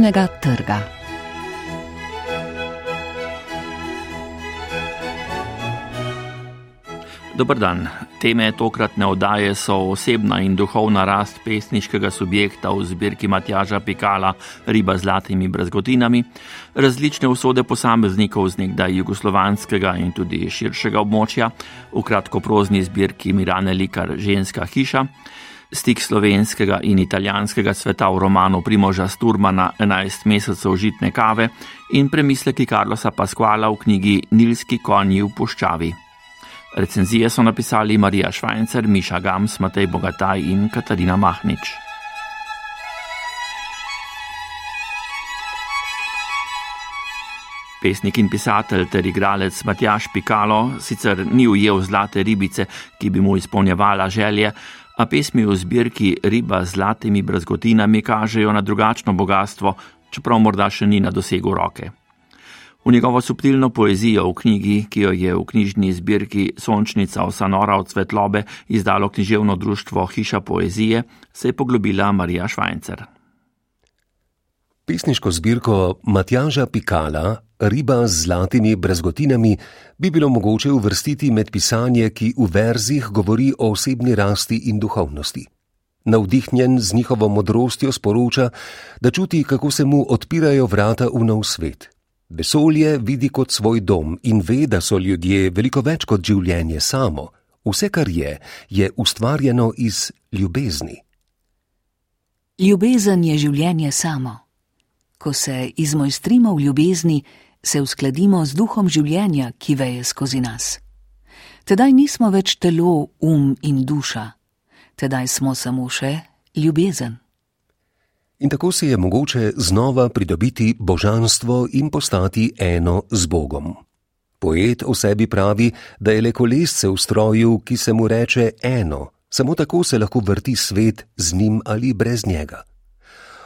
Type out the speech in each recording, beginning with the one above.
knjižnega trga. Dobr dan. Teme tokratne oddaje so osebna in duhovna rast pesniškega subjekta v zbirki Matjaža Pikala Riba z zlatimi brazgotinami, različne usode posameznikov z nekdaj jugoslovanskega in tudi širšega območja, v kratkoprozni zbirki Mirane Likar Ženska hiša, stik slovenskega in italijanskega sveta v romanu Primoža Sturmana 11 mesecev žitne kave in premisleki Karlosa Pasquala v knjigi Nilski konji v puščavi. Recenzije so napisali Marija Švajcer, Miša Gams, Matej Bogataj in Katarina Mahnič. Pesnik in pisatelj ter igralec Matjaš Pikalo sicer ni ujel zlate ribice, ki bi mu izpolnjevala želje, a pesmi v zbirki Riba z zlatimi brazgotinami kažejo na drugačno bogatstvo, čeprav morda še ni na dosegu roke. V njegovo subtilno poezijo v knjigi, ki jo je v knjižni zbirki Sončnica Osanora od svetlobe izdalo književno društvo Hiša poezije, se je poglobila Marija Švajcer. Pesniško zbirko Matjaža Pikala, Riba z zlatimi brezgotinami, bi bilo mogoče uvrstiti med pisanje, ki v verzih govori o osebni rasti in duhovnosti. Navdihnjen z njihovo modrostjo sporoča, da čuti, kako se mu odpirajo vrata v nov svet. Vesolje vidi kot svoj dom in ve, da so ljudje veliko več kot življenje samo. Vse, kar je, je ustvarjeno iz ljubezni. Ljubezen je življenje samo. Ko se izmojstrimo v ljubezni, se uskladimo z duhom življenja, ki veje skozi nas. Tedaj nismo več telo, um in duša, tedaj smo samo še ljubezen. In tako se je mogoče znova pridobiti božanstvo in postati eno z Bogom. Poet o sebi pravi, da je le kolesce v stroju, ki se mu reče eno, samo tako se lahko vrti svet z njim ali brez njega.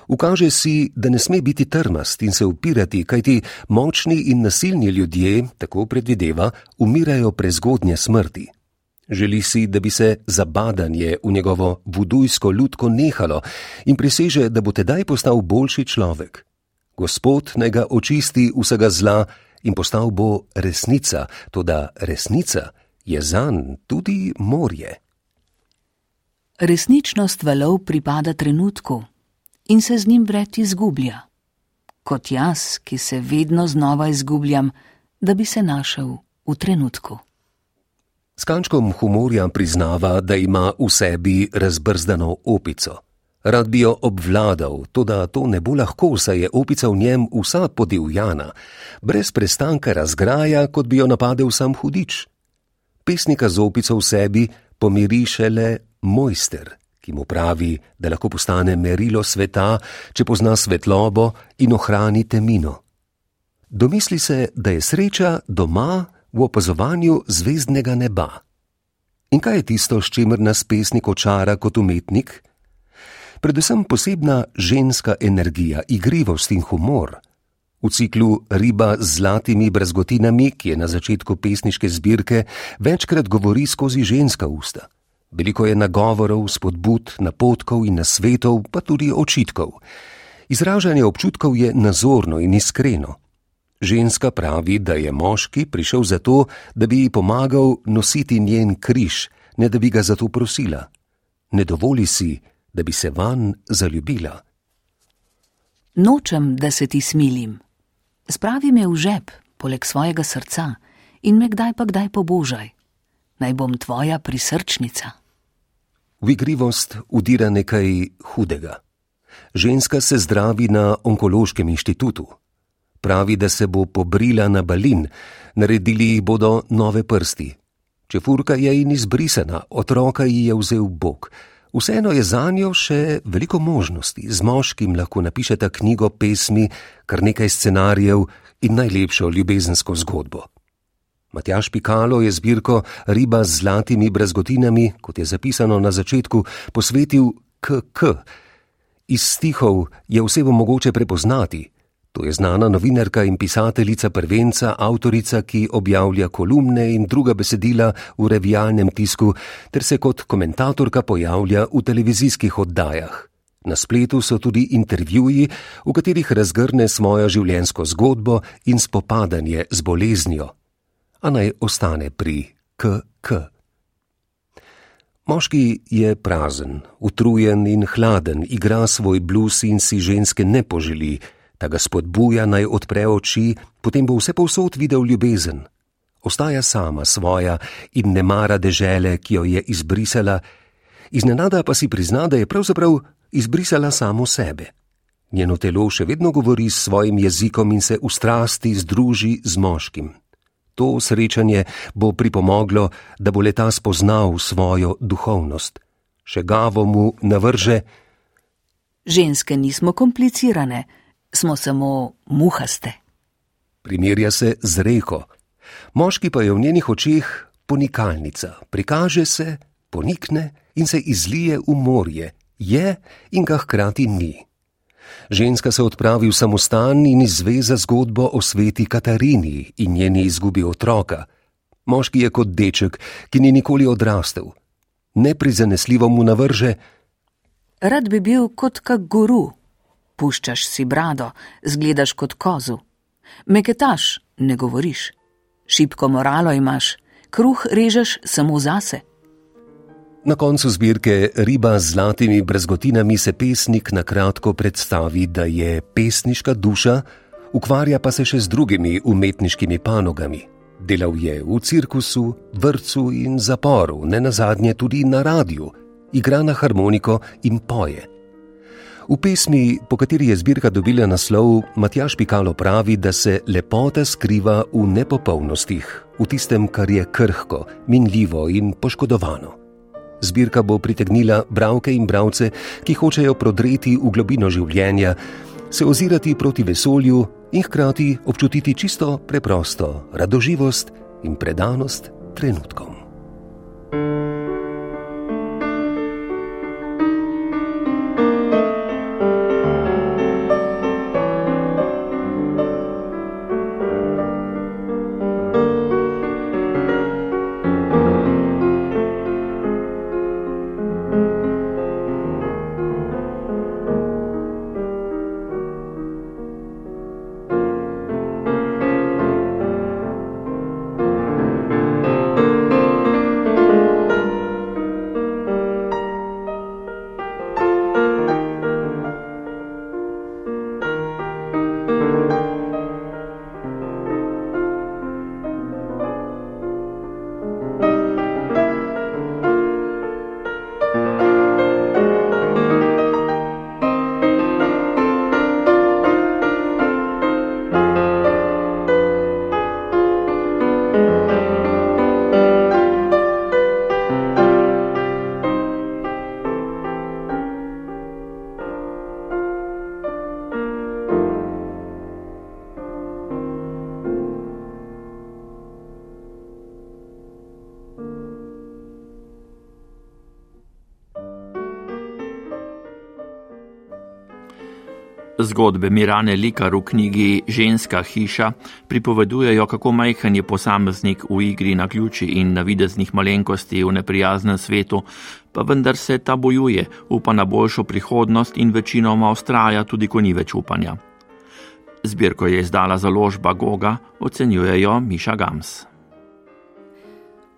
Ukaže si, da ne sme biti trmast in se upirati, kajti močni in nasilni ljudje, tako predvideva, umirajo prezgodnje smrti. Želi si, da bi se zabadanje v njegovo vudujsko ljudko nehalo in priseže, da bo tedaj postal boljši človek. Gospod naj ga očisti vsega zla in postal bo resnica, toda resnica je zanj tudi morje. Resničnost valov pripada trenutku in se z njim vred izgublja, kot jaz, ki se vedno znova izgubljam, da bi se našel v trenutku. S kančkom humorja priznava, da ima v sebi razbrzdano opico. Rad bi jo obvladal, tudi to ne bo lahko, saj je opica v njem vsa podivjana, brez prestanka razgraja, kot bi jo napadel sam hudič. Pesnika z opico v sebi pomiri šele mojster, ki mu pravi, da lahko postane merilo sveta, če pozna svetlobo in ohrani temino. Domisli se, da je sreča doma v opazovanju zvezdnega neba. In kaj je tisto, s čimer nas pesnik očara kot umetnik? Predvsem posebna ženska energija, igrivost in humor. V ciklu Riba z zlatimi brazgotinami, ki je na začetku pesniške zbirke, večkrat govori skozi ženska usta. Veliko je nagovorov, spodbud, napotkov in nasvetov, pa tudi očitkov. Izražanje občutkov je nazorno in iskreno. Ženska pravi, da je moški prišel zato, da bi ji pomagal nositi njen križ, ne da bi ga zato prosila. Ne dovoli si, da bi se van zaljubila. Nočem, da se ti smilim. Spravi me v žep, poleg svojega srca, in me kdaj pa kdaj pobožaj. Naj bom tvoja prisrčnica. V igrivost udira nekaj hudega. Ženska se zdravi na onkološkem inštitutu pravi, da se bo pobrila na balin, naredili jih bodo nove prsti. Čefurka je in izbrisana, otroka ji je vzel Bog. Vseeno je za njo še veliko možnosti, z moškim lahko napišeta knjigo, pesmi, kar nekaj scenarijev in najlepšo ljubezensko zgodbo. Matjaš Pikalo je zbirko Riba z zlatimi brazgotinami, kot je zapisano na začetku, posvetil KK. Iz stihov je vse bo mogoče prepoznati, To je znana novinarka in pisateljica prvenca, avtorica, ki objavlja kolumne in druga besedila v revijalnem tisku, ter se kot komentatorka pojavlja v televizijskih oddajah. Na spletu so tudi intervjuji, v katerih razgrne svojo življenjsko zgodbo in spopadanje z boleznijo. A naj ostane pri KK. Moški je prazen, utrujen in hladen, igra svoj blues in si ženske ne poželi, ta ga spodbuja naj odpre oči, potem bo vse povsod videl ljubezen. Ostaja sama svoja in ne mara dežele, ki jo je izbrisala, iznenada pa si prizna, da je pravzaprav izbrisala samo sebe. Njeno telo še vedno govori s svojim jezikom in se v strasti združi z moškim. To srečanje bo pripomoglo, da bo leta spoznal svojo duhovnost. Še gavo mu navrže: Ženske nismo komplicirane, smo samo muhaste. Primerja se z reko, moški pa je v njenih očeh ponikalnica, prikaže se, ponikne in se izlije v morje, je in ga hkrati ni. Ženska se odpravi v samostan in izveza zgodbo o sveti Katarini in njeni izgubi otroka. Moški je kot deček, ki ni nikoli odrastel. Neprizanesljivo mu navrže: Rad bi bil kot kak guru. Puščaš si brado, zgledaš kot kozu. Meketaš, ne govoriš. Šipko moralo imaš, kruh režeš samo zase. Na koncu zbirke Riba z zlatimi brezgotinami se pesnik na kratko predstavi, da je pesniška duša, ukvarja pa se še z drugimi umetniškimi panogami. Delal je v cirkusu, vrtu in zaporu, ne nazadnje tudi na radiju, igra na harmoniko in poje. V pesmi, po kateri je zbirka dobila naslov, Matjaš Pikalo pravi, da se lepota skriva v nepopolnostih, v tistem, kar je krhko, minljivo in poškodovano. Zbirka bo pritegnila bralke in bralce, ki hočejo prodreti v globino življenja, se ozirati proti vesolju in hkrati občutiti čisto preprosto radoživost in predanost trenutkom. Zgodbe Mirane Likar v knjigi Ženska hiša pripovedujejo, kako majhen je posameznik v igri na ključi in na videznih malenkosti v neprijaznem svetu, pa vendar se ta bojuje, upa na boljšo prihodnost in večinoma ustraja, tudi ko ni več upanja. Zbirko je izdala založba Goga, ocenjujejo Miša Gams.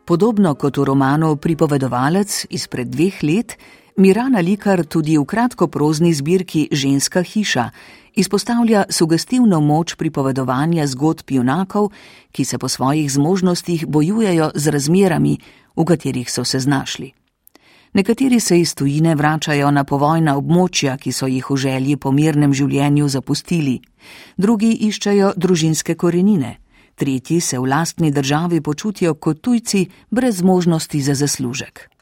Podobno kot v romanu Pripovedovalec izpred dveh let, Mirana Likar tudi v kratkoprozni zbirki Ženska hiša izpostavlja sugestivno moč pripovedovanja zgodb junakov, ki se po svojih zmožnostih bojujejo z razmerami, v katerih so se znašli. Nekateri se iz tujine vračajo na povojna območja, ki so jih v želji po mirnem življenju zapustili, drugi iščejo družinske korenine, tretji se v lastni državi počutijo kot tujci brez možnosti za zaslužek.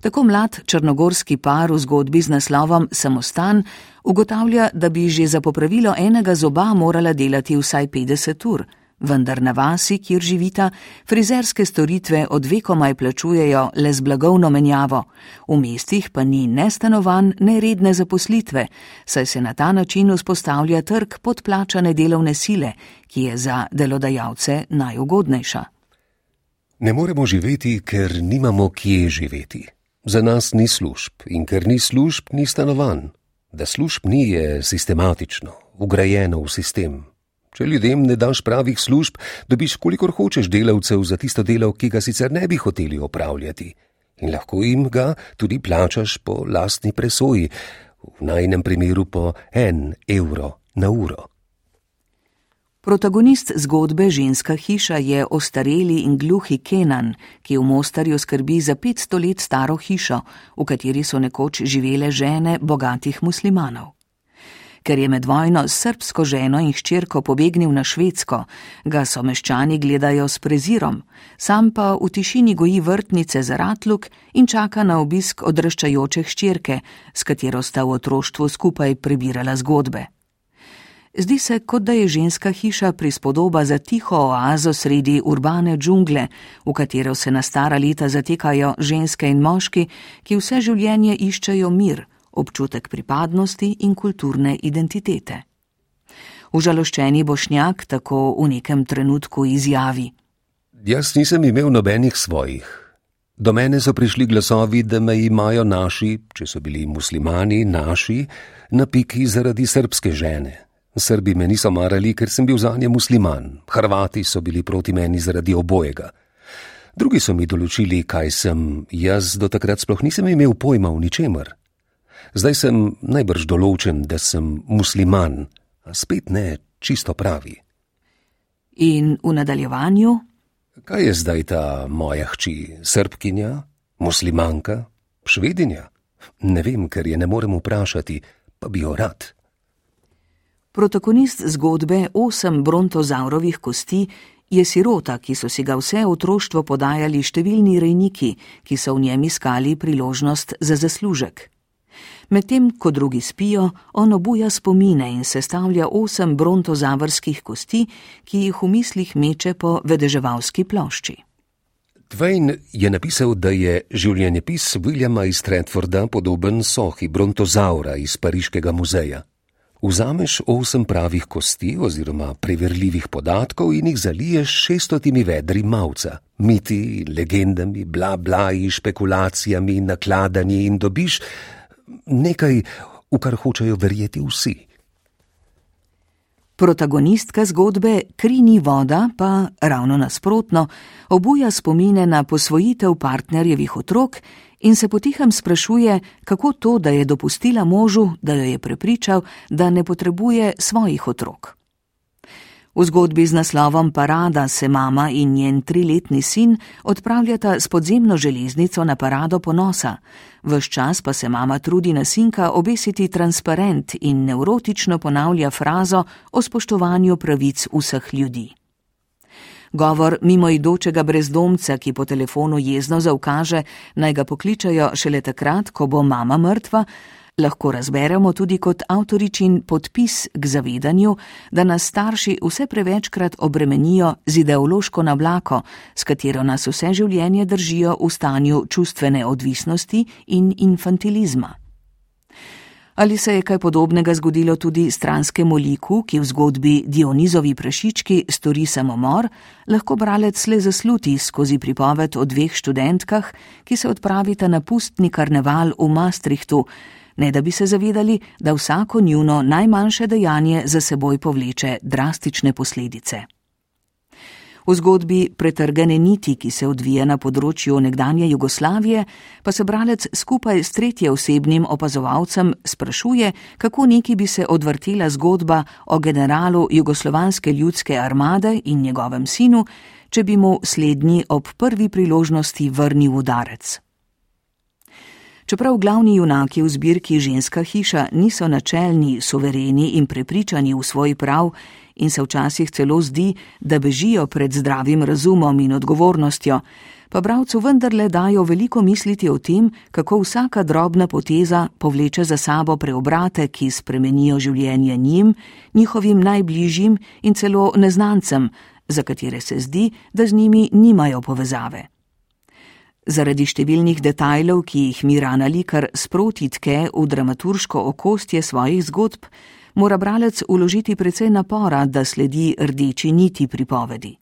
Tako mlad črnogorski par v zgodbi z naslovom Samostan ugotavlja, da bi že za popravilo enega zoba morala delati vsaj 50 ur, vendar na vasi, kjer živita, frizerske storitve od vekomaj plačujejo le z blagovno menjavo, v mestih pa ni ne stanovanj, ne redne zaposlitve, saj se na ta način vzpostavlja trg podplačane delovne sile, ki je za delodajalce najugodnejša. Ne moremo živeti, ker nimamo kje živeti. Za nas ni služb in ker ni služb, ni stanovanj. Da služb ni je sistematično, ugrajeno v sistem. Če ljudem ne daš pravih služb, dobiš kolikor hočeš delavcev za tisto delo, ki ga sicer ne bi hoteli opravljati. In lahko jim ga tudi plačaš po lastni presoji, v najnem primeru po en evro na uro. Protagonist zgodbe Ženska hiša je ostareli in gluhi Kenan, ki v Mostarju skrbi za 500 let staro hišo, v kateri so nekoč živele žene bogatih muslimanov. Ker je med vojno s srpsko ženo in hčerko pobegnil na Švedsko, ga so meščani gledajo s prezirom, sam pa v tišini goji vrtnice za ratluk in čaka na obisk odraščajoče hčerke, s katero sta v otroštvu skupaj prebirala zgodbe. Zdi se, kot da je ženska hiša prispodoba za tiho oazo sredi urbane džungle, v katero se na stara leta zatekajo ženske in moški, ki vse življenje iščejo mir, občutek pripadnosti in kulturne identitete. Užaloščeni bošnjak tako v nekem trenutku izjavi: Jaz nisem imel nobenih svojih. Do mene so prišli glasovi, da me imajo naši, če so bili muslimani, naši, na piki zaradi srpske žene. Srbi me niso marali, ker sem bil za nje musliman, Hrvati so bili proti meni zaradi obojega. Drugi so mi določili, kaj sem, jaz do takrat sploh nisem imel pojma o ničemer. Zdaj sem najbrž določen, da sem musliman, a spet ne čisto pravi. In v nadaljevanju? Kaj je zdaj ta moja hči, srbkinja, muslimanka, švedinja? Ne vem, ker je ne morem vprašati, pa bi jo rad. Protagonist zgodbe osem brontozaurovih kosti je sirota, ki so si ga vse otroštvo podajali številni rejniki, ki so v njem iskali priložnost za zaslužek. Medtem ko drugi spijo, on obuja spomine in sestavlja osem brontozavrskih kosti, ki jih v mislih meče po vedeževalski plošči. Twain je napisal, da je življenjepis Williama iz Stratforda podoben sohi brontozaura iz Pariškega muzeja. Vzameš osem pravih kosti oziroma preverljivih podatkov in jih zaliješ šestotimi vedri mavca, miti, legendami, bla blaji, špekulacijami, nakladanji in dobiš nekaj, v kar hočejo verjeti vsi. Protagonistka zgodbe Krini voda pa ravno nasprotno obuja spomine na posvojitev partnerjevih otrok in se potihem sprašuje, kako to, da je dopustila možu, da jo je prepričal, da ne potrebuje svojih otrok. V zgodbi z naslovom Parada se mama in njen triletni sin odpravljata s podzemno železnico na parado ponosa, vš čas pa se mama trudi na sinka obesiti transparent in nevrotično ponavlja frazo o spoštovanju pravic vseh ljudi. Govor mimoidočega brezdomca, ki po telefonu jezno zaukaže, naj ga pokličajo šele takrat, ko bo mama mrtva, lahko razberemo tudi kot avtoričin podpis k zavedanju, da nas starši vse prevečkrat obremenijo z ideološko nablako, s katero nas vse življenje držijo v stanju čustvene odvisnosti in infantilizma. Ali se je kaj podobnega zgodilo tudi stranskemu liku, ki v zgodbi Dionizovi prašički stori samomor, lahko bralec le zasluti skozi pripoved o dveh študentkah, ki se odpravita na pustni karneval v Maastrichtu, ne da bi se zavedali, da vsako njuno najmanjše dejanje za seboj povleče drastične posledice. V zgodbi pretrgane niti, ki se odvija na področju nekdanje Jugoslavije, pa se bralec skupaj s tretje osebnim opazovalcem sprašuje, kako neki bi se odvrtela zgodba o generalu Jugoslovanske ljudske armade in njegovem sinu, če bi mu slednji ob prvi priložnosti vrnil udarec. Čeprav glavni junaki v zbirki Ženska hiša niso načelni, suvereni in prepričani v svoj prav, in se včasih celo zdi, da bežijo pred zdravim razumom in odgovornostjo, pa bravcu vendarle dajo veliko misliti o tem, kako vsaka drobna poteza povleče za sabo preobrate, ki spremenijo življenje njim, njihovim najbližjim in celo neznancem, za katere se zdi, da z njimi nimajo povezave. Zaradi številnih detajlov, ki jih Mirana Likar sproti tke v dramaturško okostje svojih zgodb, mora bralec uložiti precej napora, da sledi rdeči niti pripovedi.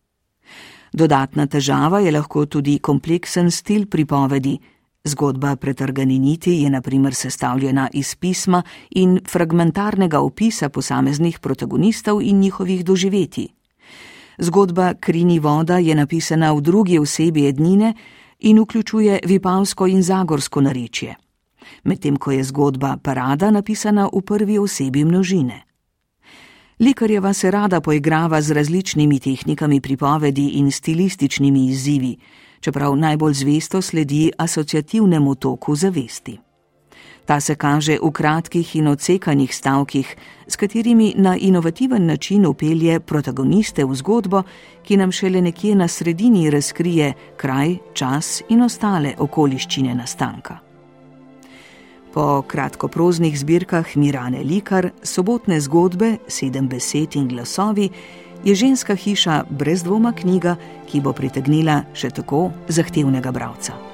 Dodatna težava je lahko tudi kompleksen stil pripovedi, Zgodba pretrgani niti je naprimer sestavljena iz pisma in fragmentarnega opisa posameznih protagonistov in njihovih doživetij. Zgodba Krini voda je napisana v drugi osebi ednine in vključuje vipavsko in zagorsko narečje, medtem ko je zgodba Parada napisana v prvi osebi množine. Likarjeva se rada poigrava z različnimi tehnikami pripovedi in stilističnimi izzivi, čeprav najbolj zvesto sledi asociativnemu toku zavesti. Ta se kaže v kratkih in odsekanih stavkih, s katerimi na inovativen način upelje protagoniste v zgodbo, ki nam šele nekje na sredini razkrije kraj, čas in ostale okoliščine nastanka. Po kratkoproznih zbirkah Mirane Likar, sobotne zgodbe, sedem besed in glasovi, je ženska hiša brez dvoma knjiga, ki bo pritegnila še tako zahtevnega bralca.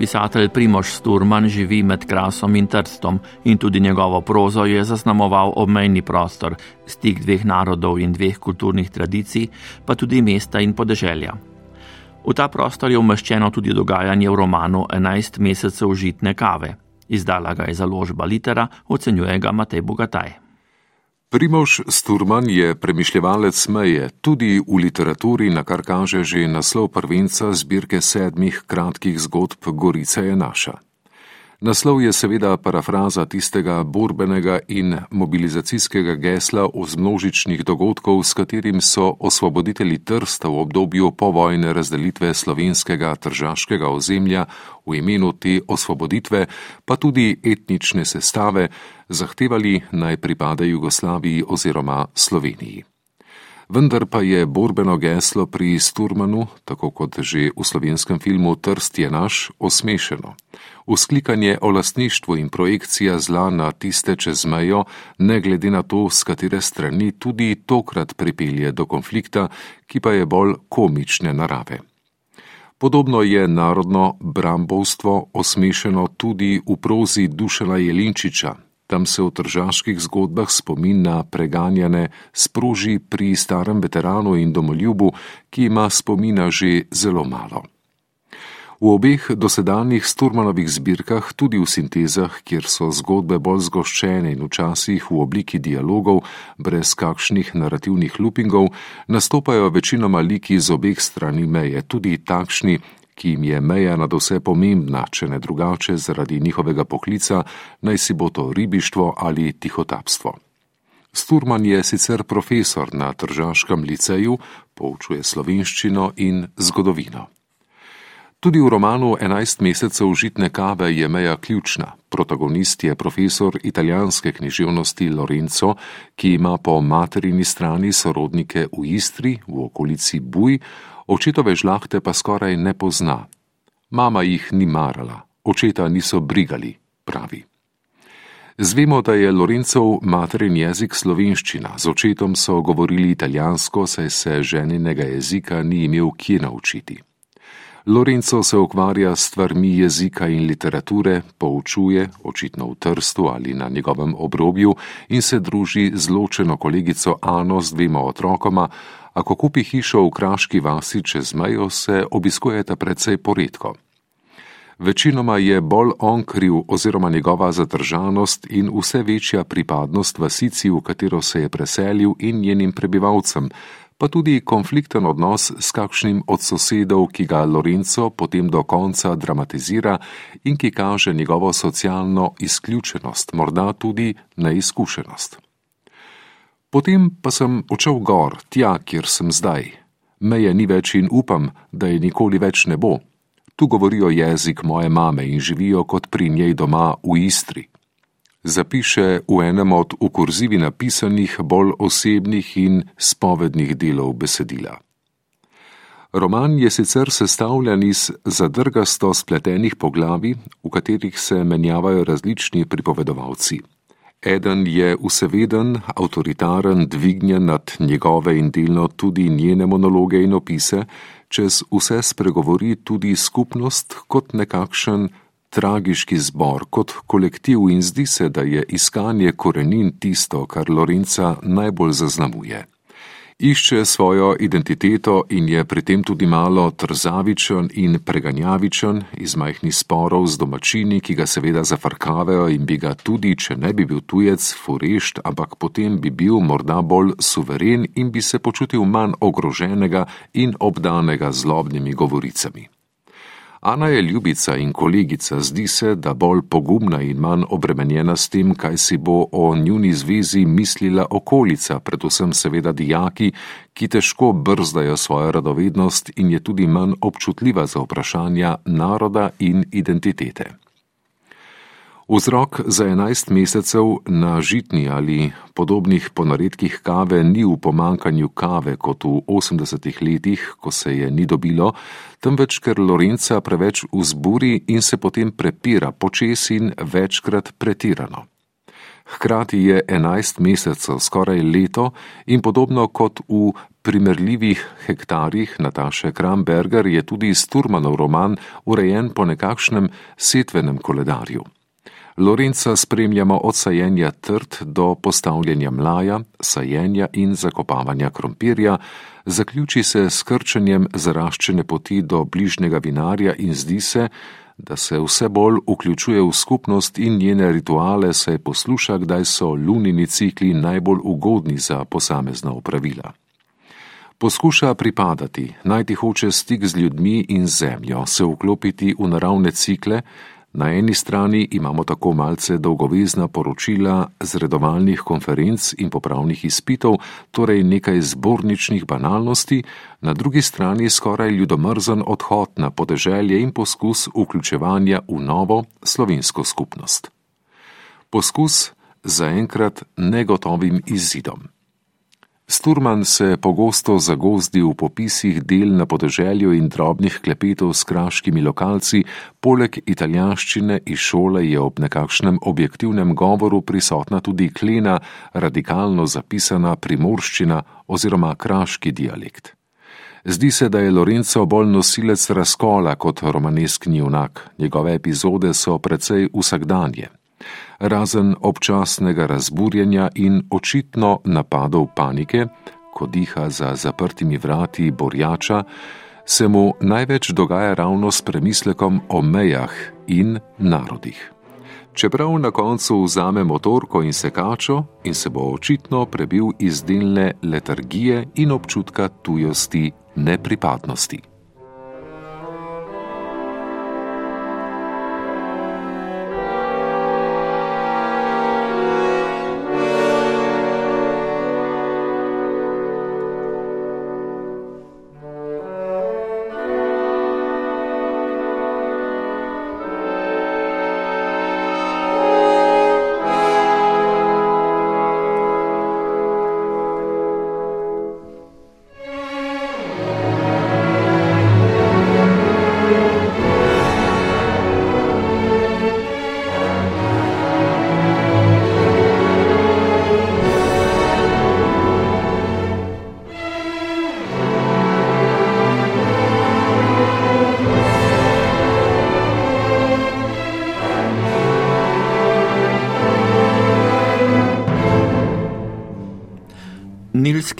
Pisatelj Primož Sturman živi med Krasom in Trstom in tudi njegovo prozo je zaznamoval obmejni prostor, stik dveh narodov in dveh kulturnih tradicij, pa tudi mesta in podeželja. V ta prostor je umeščeno tudi dogajanje v romanu 11 mesecev žitne kave. Izdala ga je založba Litera, ocenjuje ga Matej Bogataj. Primož Sturman je premišljevalec meje tudi v literaturi, na kar kaže že naslov prvenca zbirke sedmih kratkih zgodb Gorica je naša. Naslov je seveda parafraza tistega borbenega in mobilizacijskega gesla od množičnih dogodkov, s katerim so osvoboditelji Trsta v obdobju povojne razdelitve slovenskega tržaškega ozemlja v imenu te osvoboditve, pa tudi etnične sestave, zahtevali naj pripade Jugoslaviji oziroma Sloveniji vendar pa je borbeno geslo pri Sturmanu, tako kot že v slovenskem filmu Trst je naš, osmešeno. Usklikanje o lastništvu in projekcija zla na tiste čez mejo, ne glede na to, z katere strani tudi tokrat pripelje do konflikta, ki pa je bolj komične narave. Podobno je narodno brambovstvo osmešeno tudi v prozi Dušela Jelinčiča, Tam se v tržaških zgodbah spomin na preganjane sproži pri starem veteranu in domoljubu, ki ima spomina že zelo malo. V obeh dosedanjih Sturmanovih zbirkah, tudi v sintezah, kjer so zgodbe bolj zgoščene in včasih v obliki dialogov, brez kakšnih narativnih loopingov, nastopajo večinoma liki z obeh strani meje, tudi takšni, ki jim je meja nad vse pomembna, če ne drugače zaradi njihovega poklica, naj si bo to ribištvo ali tihotapstvo. Sturman je sicer profesor na Tržaškem liceju, poučuje slovenščino in zgodovino. Tudi v romanu 11 mesecev žitne kave je meja ključna. Protagonist je profesor italijanske književnosti Lorenzo, ki ima po materini strani sorodnike v Istri, v okolici Buj, očetove žlahte pa skoraj ne pozna. Mama jih ni marala, očeta niso brigali, pravi. Zvemo, da je Lorencov materin jezik slovenščina, z očetom so govorili italijansko, saj se ženinega jezika ni imel kje naučiti. Lorenzo se ukvarja s stvarmi jezika in literature, poučuje, očitno v Trstu ali na njegovem obrobju, in se druži z ločeno kolegico Ano z dvema otrokoma, a ko kupi hišo v kraški vasi čez mejo, se obiskujeta precej poredko. Večinoma je bolj on kriv oziroma njegova zadržanost in vse večja pripadnost vasici, v katero se je preselil in njenim prebivalcem, pa tudi konflikten odnos s kakšnim od sosedov, ki ga Lorenzo potem do konca dramatizira in ki kaže njegovo socialno izključenost, morda tudi neizkušenost. Potem pa sem odšel gor, tja, kjer sem zdaj. Meje ni več in upam, da je nikoli več ne bo. Tu govorijo jezik moje mame in živijo kot pri njej doma v Istri. Zapiše v enem od v kurzivi napisanih bolj osebnih in spovednih delov besedila. Roman je sicer sestavljen iz zadrgasto spletenih poglavi, v katerih se menjavajo različni pripovedovalci. Eden je vseveden, avtoritaren, dvignjen nad njegove in delno tudi njene monologe in opise, čez vse spregovori tudi skupnost kot nekakšen tragiški zbor, kot kolektiv in zdi se, da je iskanje korenin tisto, kar Lorenca najbolj zaznamuje išče svojo identiteto in je pri tem tudi malo trzavičen in preganjavičen iz majhnih sporov z domačini, ki ga seveda zafrkavajo in bi ga tudi, če ne bi bil tujec, furešt, ampak potem bi bil morda bolj suveren in bi se počutil manj ogroženega in obdanega zlobnimi govoricami. Ana je ljubica in kolegica, zdi se, da bolj pogumna in manj obremenjena s tem, kaj si bo o njuni zvezi mislila okolica, predvsem seveda dijaki, ki težko brzdajo svojo radovednost in je tudi manj občutljiva za vprašanja naroda in identitete. Vzrok za enajst mesecev na žitni ali podobnih ponaredkih kave ni v pomankanju kave kot v osemdesetih letih, ko se je ni dobilo, temveč ker Lorenca preveč vzburi in se potem prepira počes in večkrat pretirano. Hkrati je enajst mesecev skoraj leto in podobno kot v primerljivih hektarjih Nataše Kramberger je tudi Sturmanov roman urejen po nekakšnem setvenem koledarju. Lorenca spremljamo od sajenja trd do postavljanja mlaja, sajenja in zakopavanja krompirja, zaključi se s krčenjem zaraščene poti do bližnjega vinarja in zdi se, da se vse bolj vključuje v skupnost in njene rituale, saj posluša, kdaj so lunini cikli najbolj ugodni za posamezna upravila. Poskuša pripadati, najti hoče stik z ljudmi in zemljo, se vklopiti v naravne cikle, Na eni strani imamo tako malce dolgovezna poročila z redovalnih konferenc in popravnih izpitov, torej nekaj zborničnih banalnosti, na drugi strani skoraj ljudomrzen odhod na podeželje in poskus vključevanja v novo slovensko skupnost. Poskus zaenkrat negotovim izidom. Sturman se pogosto zagozdi v popisih del na podeželju in drobnih klepetov s kraškimi lokalci, poleg italijanščine iz šole je ob nekakšnem objektivnem govoru prisotna tudi klena, radikalno zapisana primorščina oziroma kraški dialekt. Zdi se, da je Lorenzo bolj nosilec razkola kot romaneskni junak, njegove epizode so precej vsakdanje razen občasnega razburjenja in očitno napadov panike, ko diha za zaprtimi vrati borjača, se mu največ dogaja ravno s premislekom o mejah in narodih. Čeprav na koncu vzame motorko in sekačo in se bo očitno prebil iz delne letargije in občutka tujosti nepripadnosti.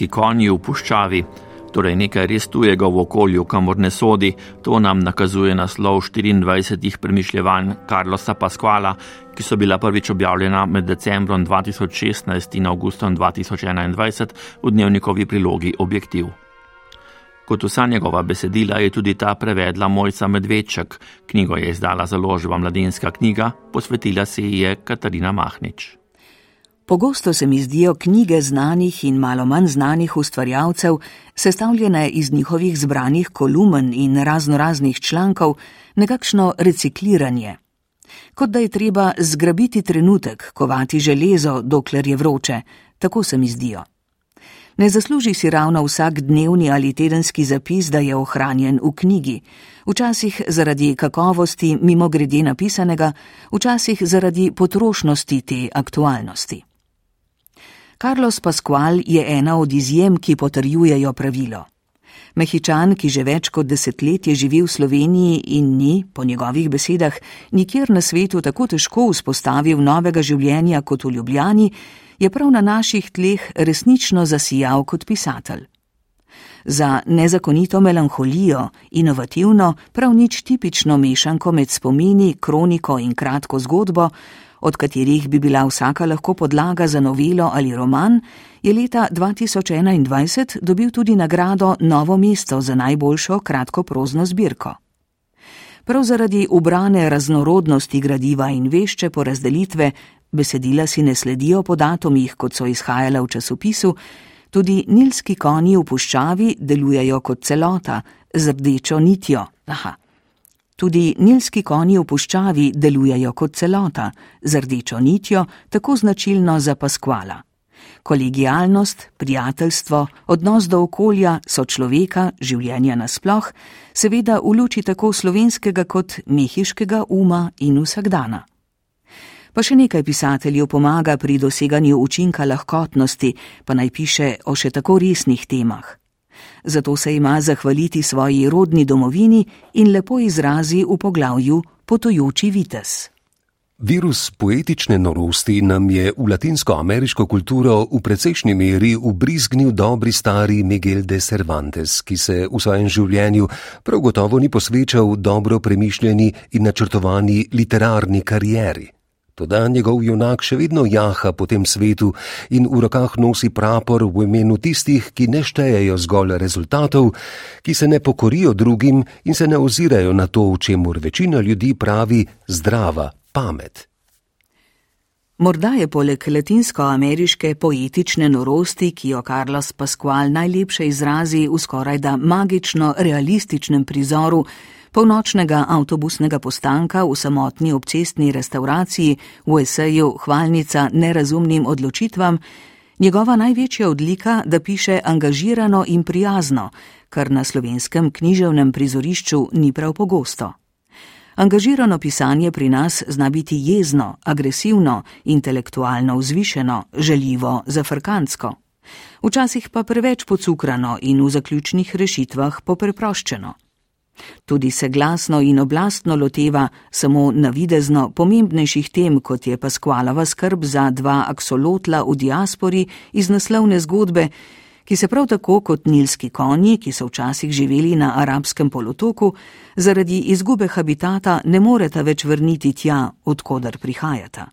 Nilski konji v puščavi, torej nekaj res tujega v okolju, kamor ne sodi, to nam nakazuje naslov 24 premišljevanj Carlosa Pasquala, ki so bila prvič objavljena med decembrom 2016 in augustom 2021 v dnevnikovi prilogi Objektiv. Kot vsa njegova besedila je tudi ta prevedla Mojca Medveček, knjigo je izdala založba Mladinska knjiga, posvetila se ji je Katarina Mahnič. Pogosto se mi zdijo knjige znanih in malo manj znanih ustvarjalcev, sestavljene iz njihovih zbranih kolumen in raznoraznih člankov, nekakšno recikliranje. Kot da je treba zgrabiti trenutek, kovati železo, dokler je vroče, tako se mi zdijo. Ne zasluži si ravno vsak dnevni ali tedenski zapis, da je ohranjen v knjigi, včasih zaradi kakovosti mimo grede napisanega, včasih zaradi potrošnosti te aktualnosti. Carlos Pascual je ena od izjem, ki potrjujejo pravilo. Mehičan, ki že več kot desetletje živi v Sloveniji in ni, po njegovih besedah, nikjer na svetu tako težko vzpostavil novega življenja kot v Ljubljani, je prav na naših tleh resnično zasijal kot pisatelj. Za nezakonito melanholijo, inovativno, prav nič tipično mešanko med spomini, kroniko in kratko zgodbo, od katerih bi bila vsaka lahko podlaga za novelo ali roman, je leta 2021 dobil tudi nagrado Novo mesto za najboljšo kratkoprozno zbirko. Prav zaradi ubrane raznorodnosti gradiva in vešče porazdelitve, besedila si ne sledijo po datumih, kot so izhajala v časopisu, tudi nilski konji v puščavi delujejo kot celota z rdečo nitjo. Aha. Tudi nilski konji v puščavi delujejo kot celota, z rdečo nitjo, tako značilno za paskvala. Kolegijalnost, prijateljstvo, odnos do okolja, so človeka, življenja nasploh, seveda v luči tako slovenskega kot mehiškega uma in vsakdana. Pa še nekaj pisateljev pomaga pri doseganju učinka lahkotnosti, pa naj piše o še tako resnih temah zato se ima zahvaliti svoji rodni domovini in lepo izrazi v poglavju Potujoči vites. Virus poetične norosti nam je v latinsko-ameriško kulturo v precejšnji meri ubrizgnil dobri stari Miguel de Cervantes, ki se v svojem življenju prav gotovo ni posvečal dobro premišljeni in načrtovani literarni karieri. Toda njegov junak še vedno jaha po tem svetu in v rokah nosi prapor v imenu tistih, ki ne štejejo zgolj rezultatov, ki se ne pokorijo drugim in se ne ozirajo na to, o čemur večina ljudi pravi zdrava pamet. Morda je poleg latinsko-ameriške poetične norosti, ki jo Carlos Pascual najlepše izrazi v skoraj da magično realističnem prizoru, polnočnega avtobusnega postanka v samotni obcestni restauraciji v eseju Hvalnica nerazumnim odločitvam, njegova največja odlika, da piše angažirano in prijazno, kar na slovenskem književnem prizorišču ni prav pogosto. Angažirano pisanje pri nas zna biti jezno, agresivno, intelektualno vzvišeno, želivo, zafrkantsko. Včasih pa preveč pocukrano in v zaključnih rešitvah popreproščeno. Tudi se glasno in oblastno loteva samo navidezno pomembnejših tem, kot je Paskvalova skrb za dva aksolotla v diaspori iz naslovne zgodbe, ki se prav tako kot nilski konji, ki so včasih živeli na arabskem polotoku, zaradi izgube habitata ne moreta več vrniti tja, odkudar prihajata.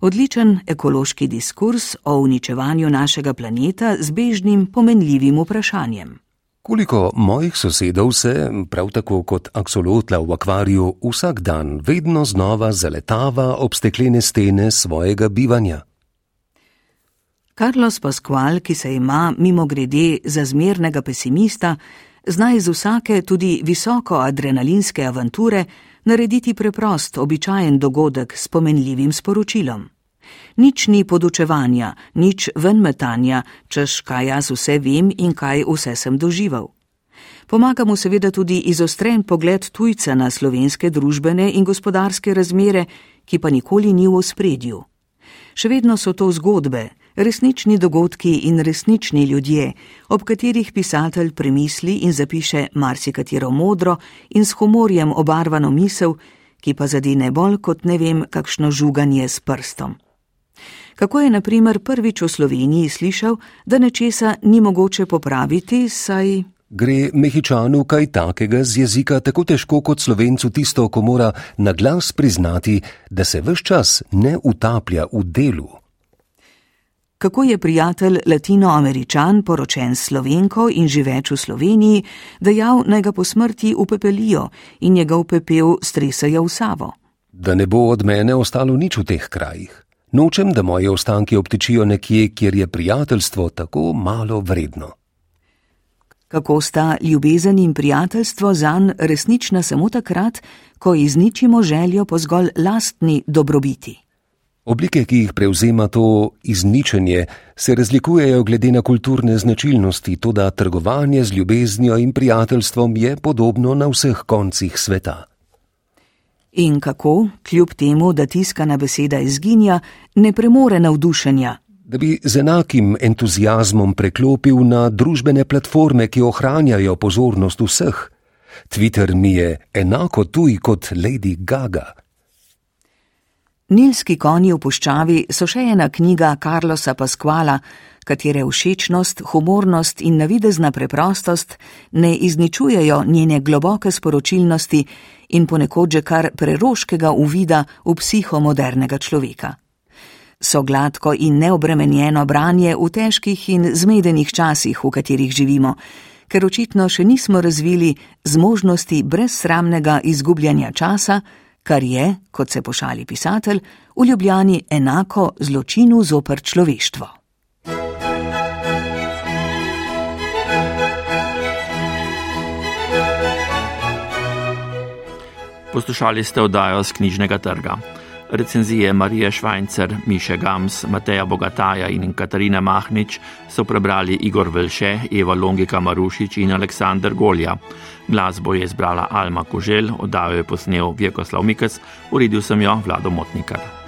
Odličen ekološki diskurs o uničevanju našega planeta z bežnim pomenljivim vprašanjem. Koliko mojih sosedov se, prav tako kot aksolotla v akvariju, vsak dan vedno znova zaletava ob steklene stene svojega bivanja? Carlos Pascual, ki se ima mimo grede za zmernega pesimista, zna iz vsake tudi visoko adrenalinske avanture narediti preprost, običajen dogodek s pomenljivim sporočilom. Nič ni podučevanja, nič venmetanja, češ kaj jaz vse vem in kaj vse sem doživel. Pomaga mu seveda tudi izostren pogled tujca na slovenske družbene in gospodarske razmere, ki pa nikoli ni v ospredju. Še vedno so to zgodbe, resnični dogodki in resnični ljudje, ob katerih pisatelj premisli in zapiše marsikatero modro in s humorjem obarvano misel, ki pa zadine bolj kot ne vem kakšno žuganje s prstom. Kako je, na primer, prvič v Sloveniji slišal, da nečesa ni mogoče popraviti, saj. Gre mehičanu kaj takega z jezika tako težko kot slovencu tisto, ko mora na glas priznati, da se vse čas ne utaplja v delu. Kako je prijatelj latinoameričan, poročen s slovenko in živeč v Sloveniji, dejal naj ga po smrti upepelijo in njegov pepel stresajo v Savo. Da ne bo od mene ostalo nič v teh krajih. Nočem, da moje ostanke obtičijo nekje, kjer je prijateljstvo tako malo vredno. Kako sta ljubezen in prijateljstvo zanj resnična samo takrat, ko izničimo željo po zgolj lastni dobrobiti. Oblike, ki jih prevzema to izničenje, se razlikujejo glede na kulturne značilnosti, tudi trgovanje z ljubeznijo in prijateljstvom je podobno na vseh koncih sveta. In kako, kljub temu, da tiskana beseda izginja, ne premore navdušenja? Da bi z enakim entuzijazmom preklopil na družbene platforme, ki ohranjajo pozornost vseh. Twitter mi je enako tuj kot Lady Gaga. Nilski konji v puščavi so še ena knjiga Carlosa Pasquala, katere všečnost, humornost in navidezna preprostost ne izničujejo njene globoke sporočilnosti in ponekod že kar preroškega uvida v psiho modernega človeka. So gladko in neobremenjeno branje v težkih in zmedenih časih, v katerih živimo, ker očitno še nismo razvili zmožnosti brezsramnega izgubljanja časa, kar je, kot se pošali pisatelj, v Ljubljani enako zločinu zoper človeštvo. Poslušali ste oddajo z knjižnega trga. Recenzije Marije Švajcer, Miše Gams, Mateja Bogataja in Katarina Mahnič so prebrali Igor Velše, Eva Longika Marušič in Aleksandr Golja. Glasbo je izbrala Alma Kožel, oddajo je posnel Vjekoslav Mikec, uredil sem jo Vlado Motnikar.